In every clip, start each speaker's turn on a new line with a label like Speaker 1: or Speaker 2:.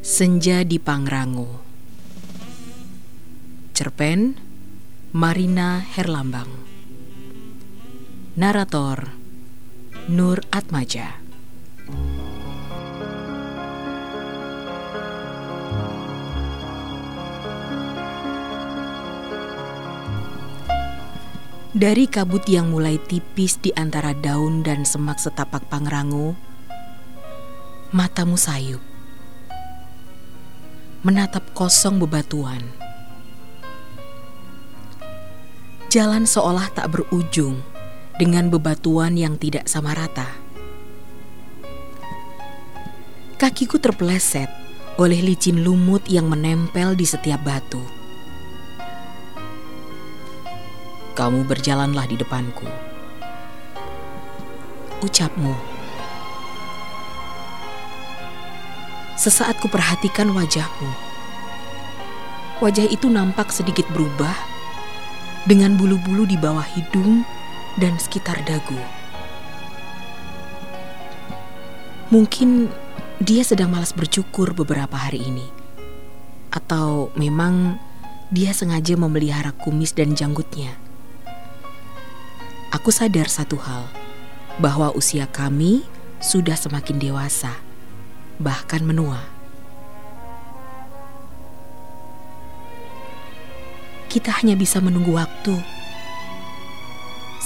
Speaker 1: Senja di Pangrango. Cerpen Marina Herlambang. Narator Nur Atmaja. Dari kabut yang mulai tipis di antara daun dan semak setapak Pangrango, matamu sayup menatap kosong bebatuan. Jalan seolah tak berujung dengan bebatuan yang tidak sama rata. Kakiku terpeleset oleh licin lumut yang menempel di setiap batu. Kamu berjalanlah di depanku. Ucapmu Sesaat ku perhatikan wajahmu. Wajah itu nampak sedikit berubah dengan bulu-bulu di bawah hidung dan sekitar dagu. Mungkin dia sedang malas bercukur beberapa hari ini. Atau memang dia sengaja memelihara kumis dan janggutnya. Aku sadar satu hal, bahwa usia kami sudah semakin dewasa bahkan menua. Kita hanya bisa menunggu waktu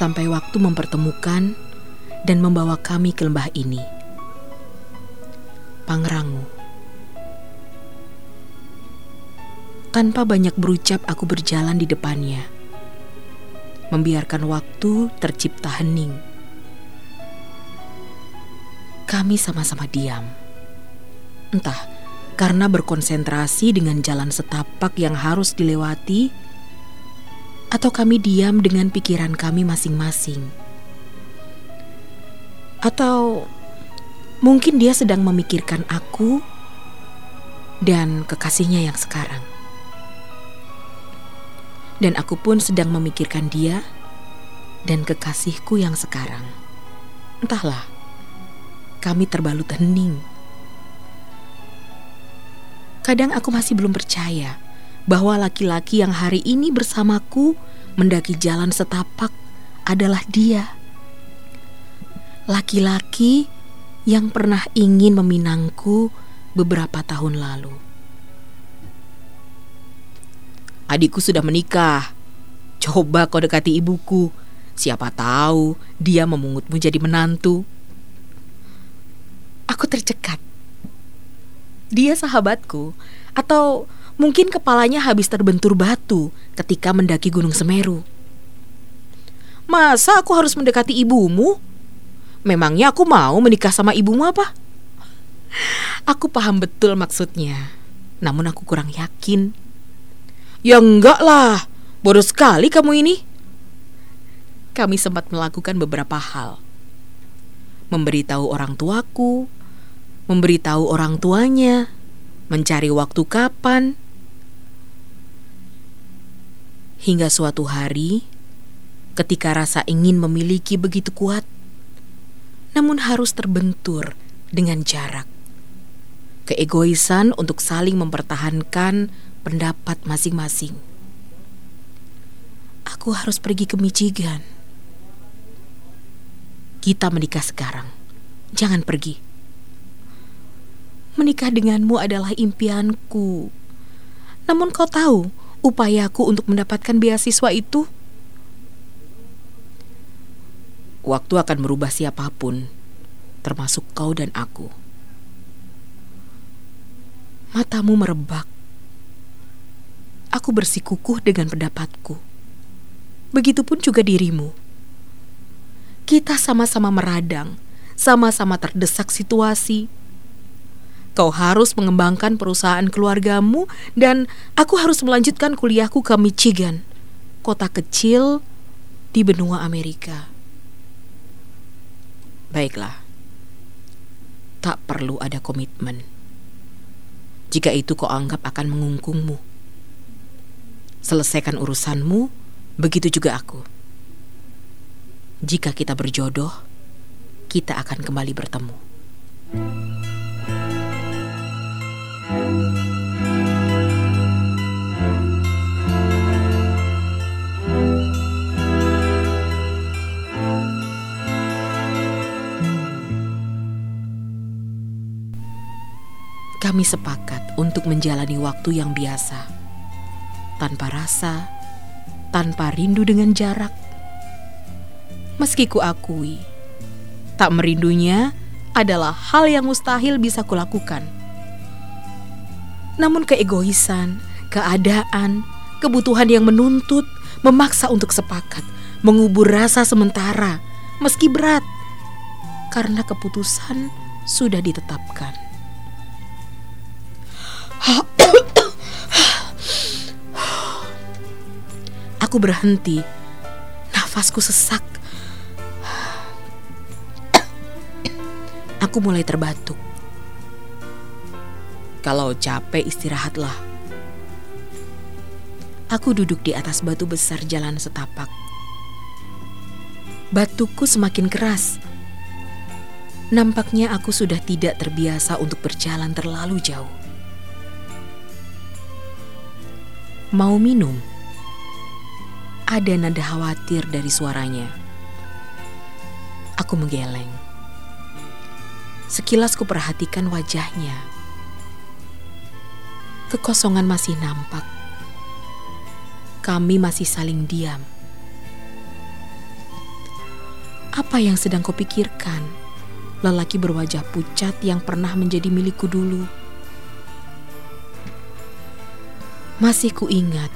Speaker 1: sampai waktu mempertemukan dan membawa kami ke lembah ini. Pangrango. Tanpa banyak berucap, aku berjalan di depannya, membiarkan waktu tercipta hening. Kami sama-sama diam. Entah karena berkonsentrasi dengan jalan setapak yang harus dilewati, atau kami diam dengan pikiran kami masing-masing, atau mungkin dia sedang memikirkan aku dan kekasihnya yang sekarang, dan aku pun sedang memikirkan dia dan kekasihku yang sekarang. Entahlah, kami terbalut hening Kadang aku masih belum percaya bahwa laki-laki yang hari ini bersamaku mendaki jalan setapak adalah dia. Laki-laki yang pernah ingin meminangku beberapa tahun lalu. Adikku sudah menikah. Coba kau dekati ibuku. Siapa tahu dia memungutmu jadi menantu. Aku tercekat dia sahabatku, atau mungkin kepalanya habis terbentur batu ketika mendaki Gunung Semeru. Masa aku harus mendekati ibumu? Memangnya aku mau menikah sama ibumu apa? Aku paham betul maksudnya, namun aku kurang yakin. Ya enggak lah, bodoh sekali kamu ini. Kami sempat melakukan beberapa hal. Memberitahu orang tuaku, memberitahu orang tuanya, mencari waktu kapan, hingga suatu hari ketika rasa ingin memiliki begitu kuat, namun harus terbentur dengan jarak. Keegoisan untuk saling mempertahankan pendapat masing-masing. Aku harus pergi ke Michigan. Kita menikah sekarang. Jangan pergi. Menikah denganmu adalah impianku. Namun kau tahu upayaku untuk mendapatkan beasiswa itu? Waktu akan merubah siapa pun, termasuk kau dan aku. Matamu merebak. Aku bersikukuh dengan pendapatku. Begitupun juga dirimu. Kita sama-sama meradang, sama-sama terdesak situasi, Kau harus mengembangkan perusahaan keluargamu dan aku harus melanjutkan kuliahku ke Michigan, kota kecil di benua Amerika. Baiklah, tak perlu ada komitmen. Jika itu kau anggap akan mengungkungmu, selesaikan urusanmu, begitu juga aku. Jika kita berjodoh, kita akan kembali bertemu. thank Kami sepakat untuk menjalani waktu yang biasa, tanpa rasa, tanpa rindu dengan jarak. Meski ku akui, tak merindunya adalah hal yang mustahil bisa kulakukan. Namun keegoisan, keadaan, kebutuhan yang menuntut, memaksa untuk sepakat, mengubur rasa sementara, meski berat, karena keputusan sudah ditetapkan. Aku berhenti, nafasku sesak. Aku mulai terbatuk. Kalau capek istirahatlah. Aku duduk di atas batu besar jalan setapak. Batuku semakin keras. Nampaknya aku sudah tidak terbiasa untuk berjalan terlalu jauh. Mau minum? Ada nada khawatir dari suaranya. Aku menggeleng. Sekilas ku perhatikan wajahnya. Kekosongan masih nampak. Kami masih saling diam. Apa yang sedang kau pikirkan? Lelaki berwajah pucat yang pernah menjadi milikku dulu. Masih ku ingat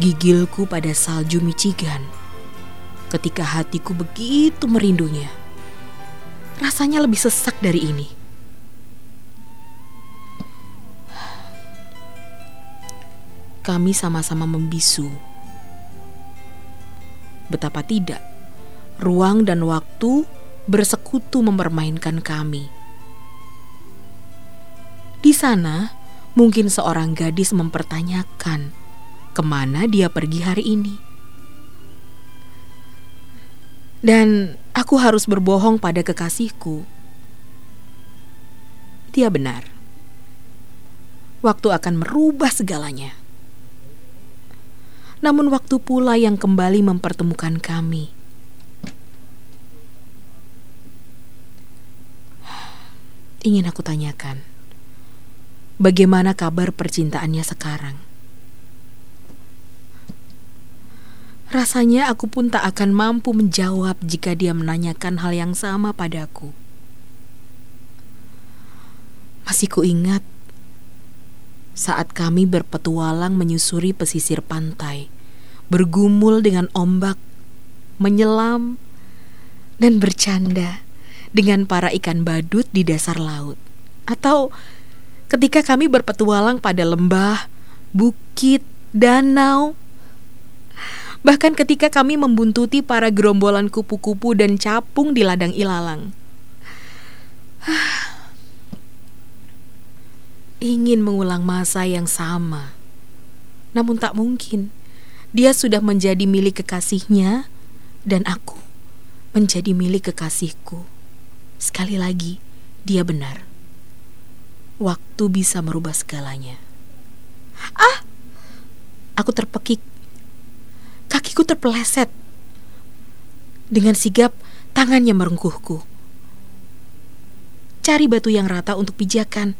Speaker 1: gigilku pada salju Michigan ketika hatiku begitu merindunya. Rasanya lebih sesak dari ini. Kami sama-sama membisu. Betapa tidak, ruang dan waktu bersekutu mempermainkan kami. Di sana, mungkin seorang gadis mempertanyakan ke mana dia pergi hari ini. Dan aku harus berbohong pada kekasihku. Dia benar. Waktu akan merubah segalanya. Namun waktu pula yang kembali mempertemukan kami. Ingin aku tanyakan, bagaimana kabar percintaannya sekarang? Rasanya aku pun tak akan mampu menjawab jika dia menanyakan hal yang sama padaku. Masih kuingat saat kami berpetualang menyusuri pesisir pantai, bergumul dengan ombak, menyelam, dan bercanda dengan para ikan badut di dasar laut. Atau ketika kami berpetualang pada lembah, bukit, danau, Bahkan ketika kami membuntuti para gerombolan kupu-kupu dan capung di ladang ilalang. Ingin mengulang masa yang sama. Namun tak mungkin. Dia sudah menjadi milik kekasihnya dan aku menjadi milik kekasihku. Sekali lagi, dia benar. Waktu bisa merubah segalanya. Ah! Aku terpekik Kakiku terpeleset. Dengan sigap, tangannya merengkuhku. Cari batu yang rata untuk pijakan.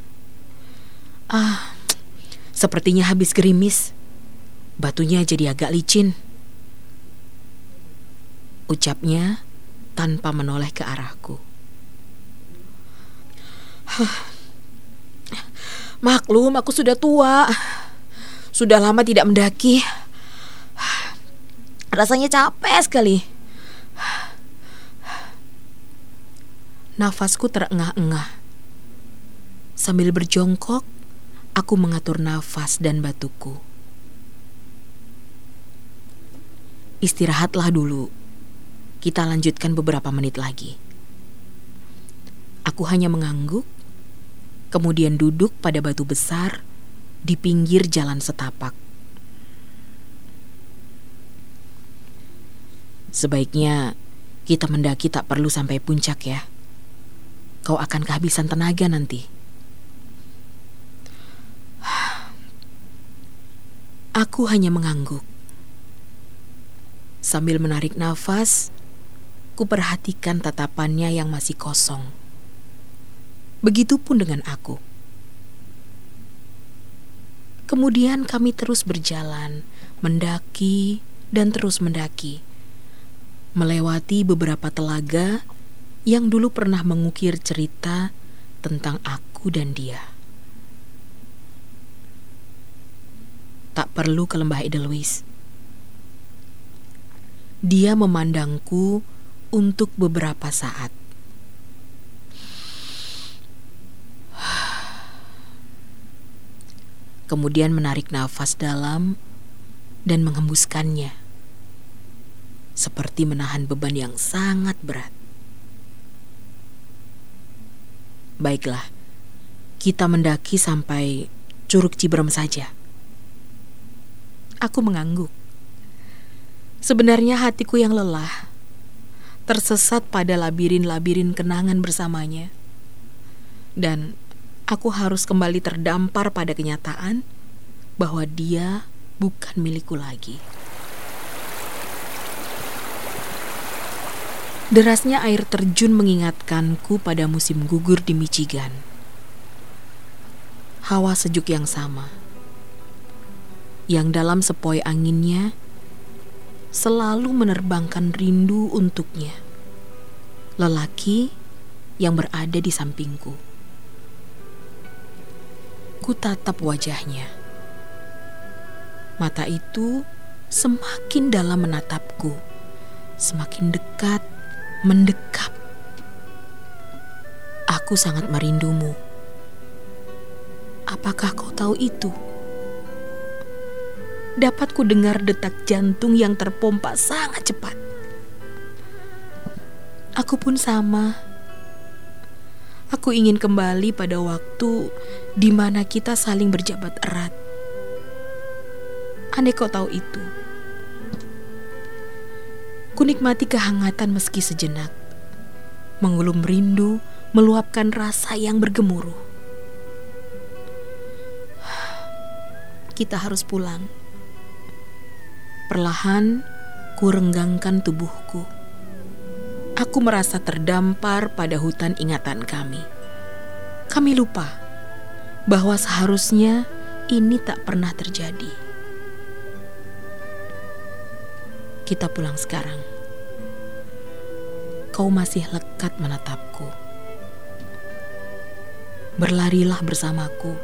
Speaker 1: Ah, sepertinya habis gerimis. Batunya jadi agak licin. Ucapnya tanpa menoleh ke arahku. Maklum, aku sudah tua. Sudah lama tidak mendaki. Rasanya capek sekali. Nafasku terengah-engah. Sambil berjongkok, aku mengatur nafas dan batuku. Istirahatlah dulu. Kita lanjutkan beberapa menit lagi. Aku hanya mengangguk, kemudian duduk pada batu besar di pinggir jalan setapak. Sebaiknya kita mendaki tak perlu sampai puncak ya. Kau akan kehabisan tenaga nanti. Aku hanya mengangguk. Sambil menarik nafas, ku perhatikan tatapannya yang masih kosong. Begitupun dengan aku. Kemudian kami terus berjalan, mendaki dan terus mendaki. Melewati beberapa telaga yang dulu pernah mengukir cerita tentang aku dan dia. Tak perlu ke lembah Edelweiss. Dia memandangku untuk beberapa saat. Kemudian menarik nafas dalam dan menghembuskannya, seperti menahan beban yang sangat berat. Baiklah, kita mendaki sampai Curug Cibrem saja. Aku mengangguk. Sebenarnya hatiku yang lelah, tersesat pada labirin-labirin kenangan bersamanya. Dan aku harus kembali terdampar pada kenyataan bahwa dia bukan milikku lagi. Derasnya air terjun mengingatkanku pada musim gugur di Michigan. Hawa sejuk yang sama, yang dalam sepoi anginnya selalu menerbangkan rindu untuknya. Lelaki yang berada di sampingku. Ku tatap wajahnya. Mata itu semakin dalam menatapku, semakin dekat, mendekap. Aku sangat merindumu. Apakah kau tahu itu? Dapat ku dengar detak jantung yang terpompa sangat cepat. Aku pun sama Aku ingin kembali pada waktu di mana kita saling berjabat erat. Andai kau tahu itu. Kunikmati kehangatan meski sejenak. Mengulum rindu, meluapkan rasa yang bergemuruh. Kita harus pulang. Perlahan, ku renggangkan tubuhku aku merasa terdampar pada hutan ingatan kami. Kami lupa bahwa seharusnya ini tak pernah terjadi. Kita pulang sekarang. Kau masih lekat menatapku. Berlarilah bersamaku.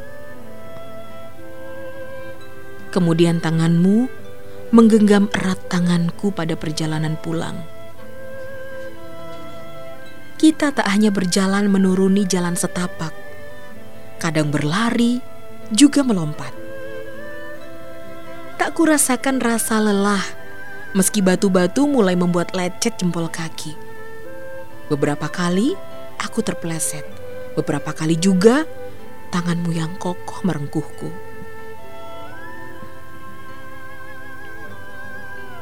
Speaker 1: Kemudian tanganmu menggenggam erat tanganku pada perjalanan pulang kita tak hanya berjalan menuruni jalan setapak, kadang berlari, juga melompat. Tak kurasakan rasa lelah, meski batu-batu mulai membuat lecet jempol kaki. Beberapa kali aku terpeleset, beberapa kali juga tanganmu yang kokoh merengkuhku.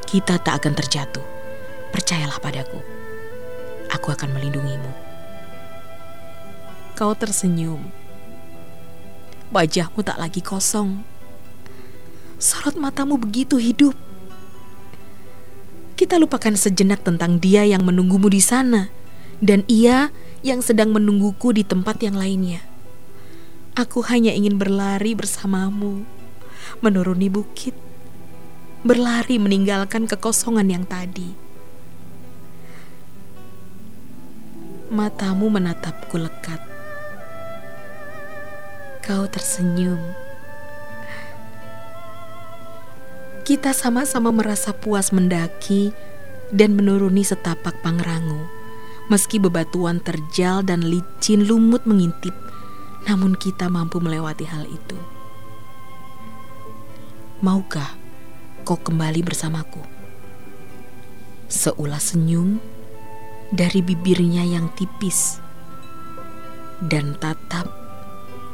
Speaker 1: Kita tak akan terjatuh, percayalah padaku aku akan melindungimu. Kau tersenyum. Wajahmu tak lagi kosong. Sorot matamu begitu hidup. Kita lupakan sejenak tentang dia yang menunggumu di sana dan ia yang sedang menungguku di tempat yang lainnya. Aku hanya ingin berlari bersamamu, menuruni bukit, berlari meninggalkan kekosongan yang tadi. Matamu menatapku lekat. Kau tersenyum. Kita sama-sama merasa puas mendaki dan menuruni setapak Pangrango. Meski bebatuan terjal dan licin lumut mengintip, namun kita mampu melewati hal itu. Maukah kau kembali bersamaku? Seulas senyum dari bibirnya yang tipis dan tatap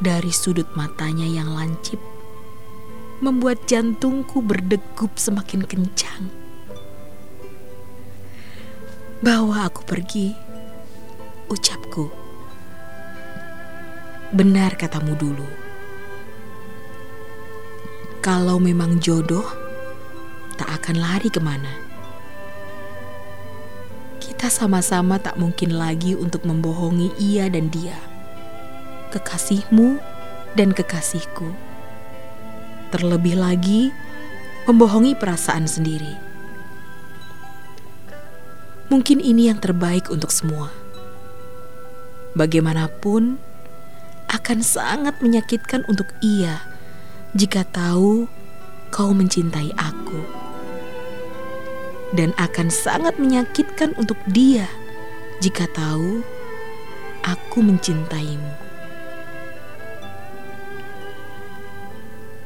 Speaker 1: dari sudut matanya yang lancip membuat jantungku berdegup semakin kencang. Bawa aku pergi, ucapku. Benar katamu dulu. Kalau memang jodoh, tak akan lari ke mana kita sama-sama tak mungkin lagi untuk membohongi ia dan dia, kekasihmu dan kekasihku. Terlebih lagi, membohongi perasaan sendiri. Mungkin ini yang terbaik untuk semua. Bagaimanapun, akan sangat menyakitkan untuk ia jika tahu kau mencintai aku, dan akan sangat menyakitkan untuk dia jika tahu aku mencintaimu.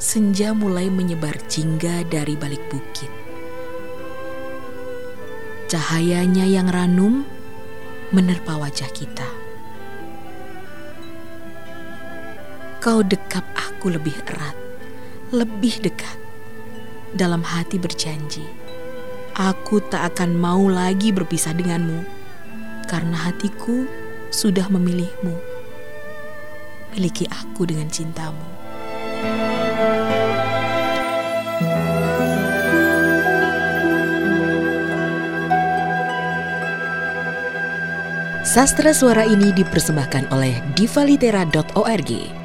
Speaker 1: senja mulai menyebar jingga dari balik bukit. Cahayanya yang ranum menerpa wajah kita. Kau dekap aku lebih erat, lebih dekat. Dalam hati berjanji, aku tak akan mau lagi berpisah denganmu, karena hatiku sudah memilihmu. Miliki aku dengan cintamu.
Speaker 2: Sastra suara ini dipersembahkan oleh divalitera.org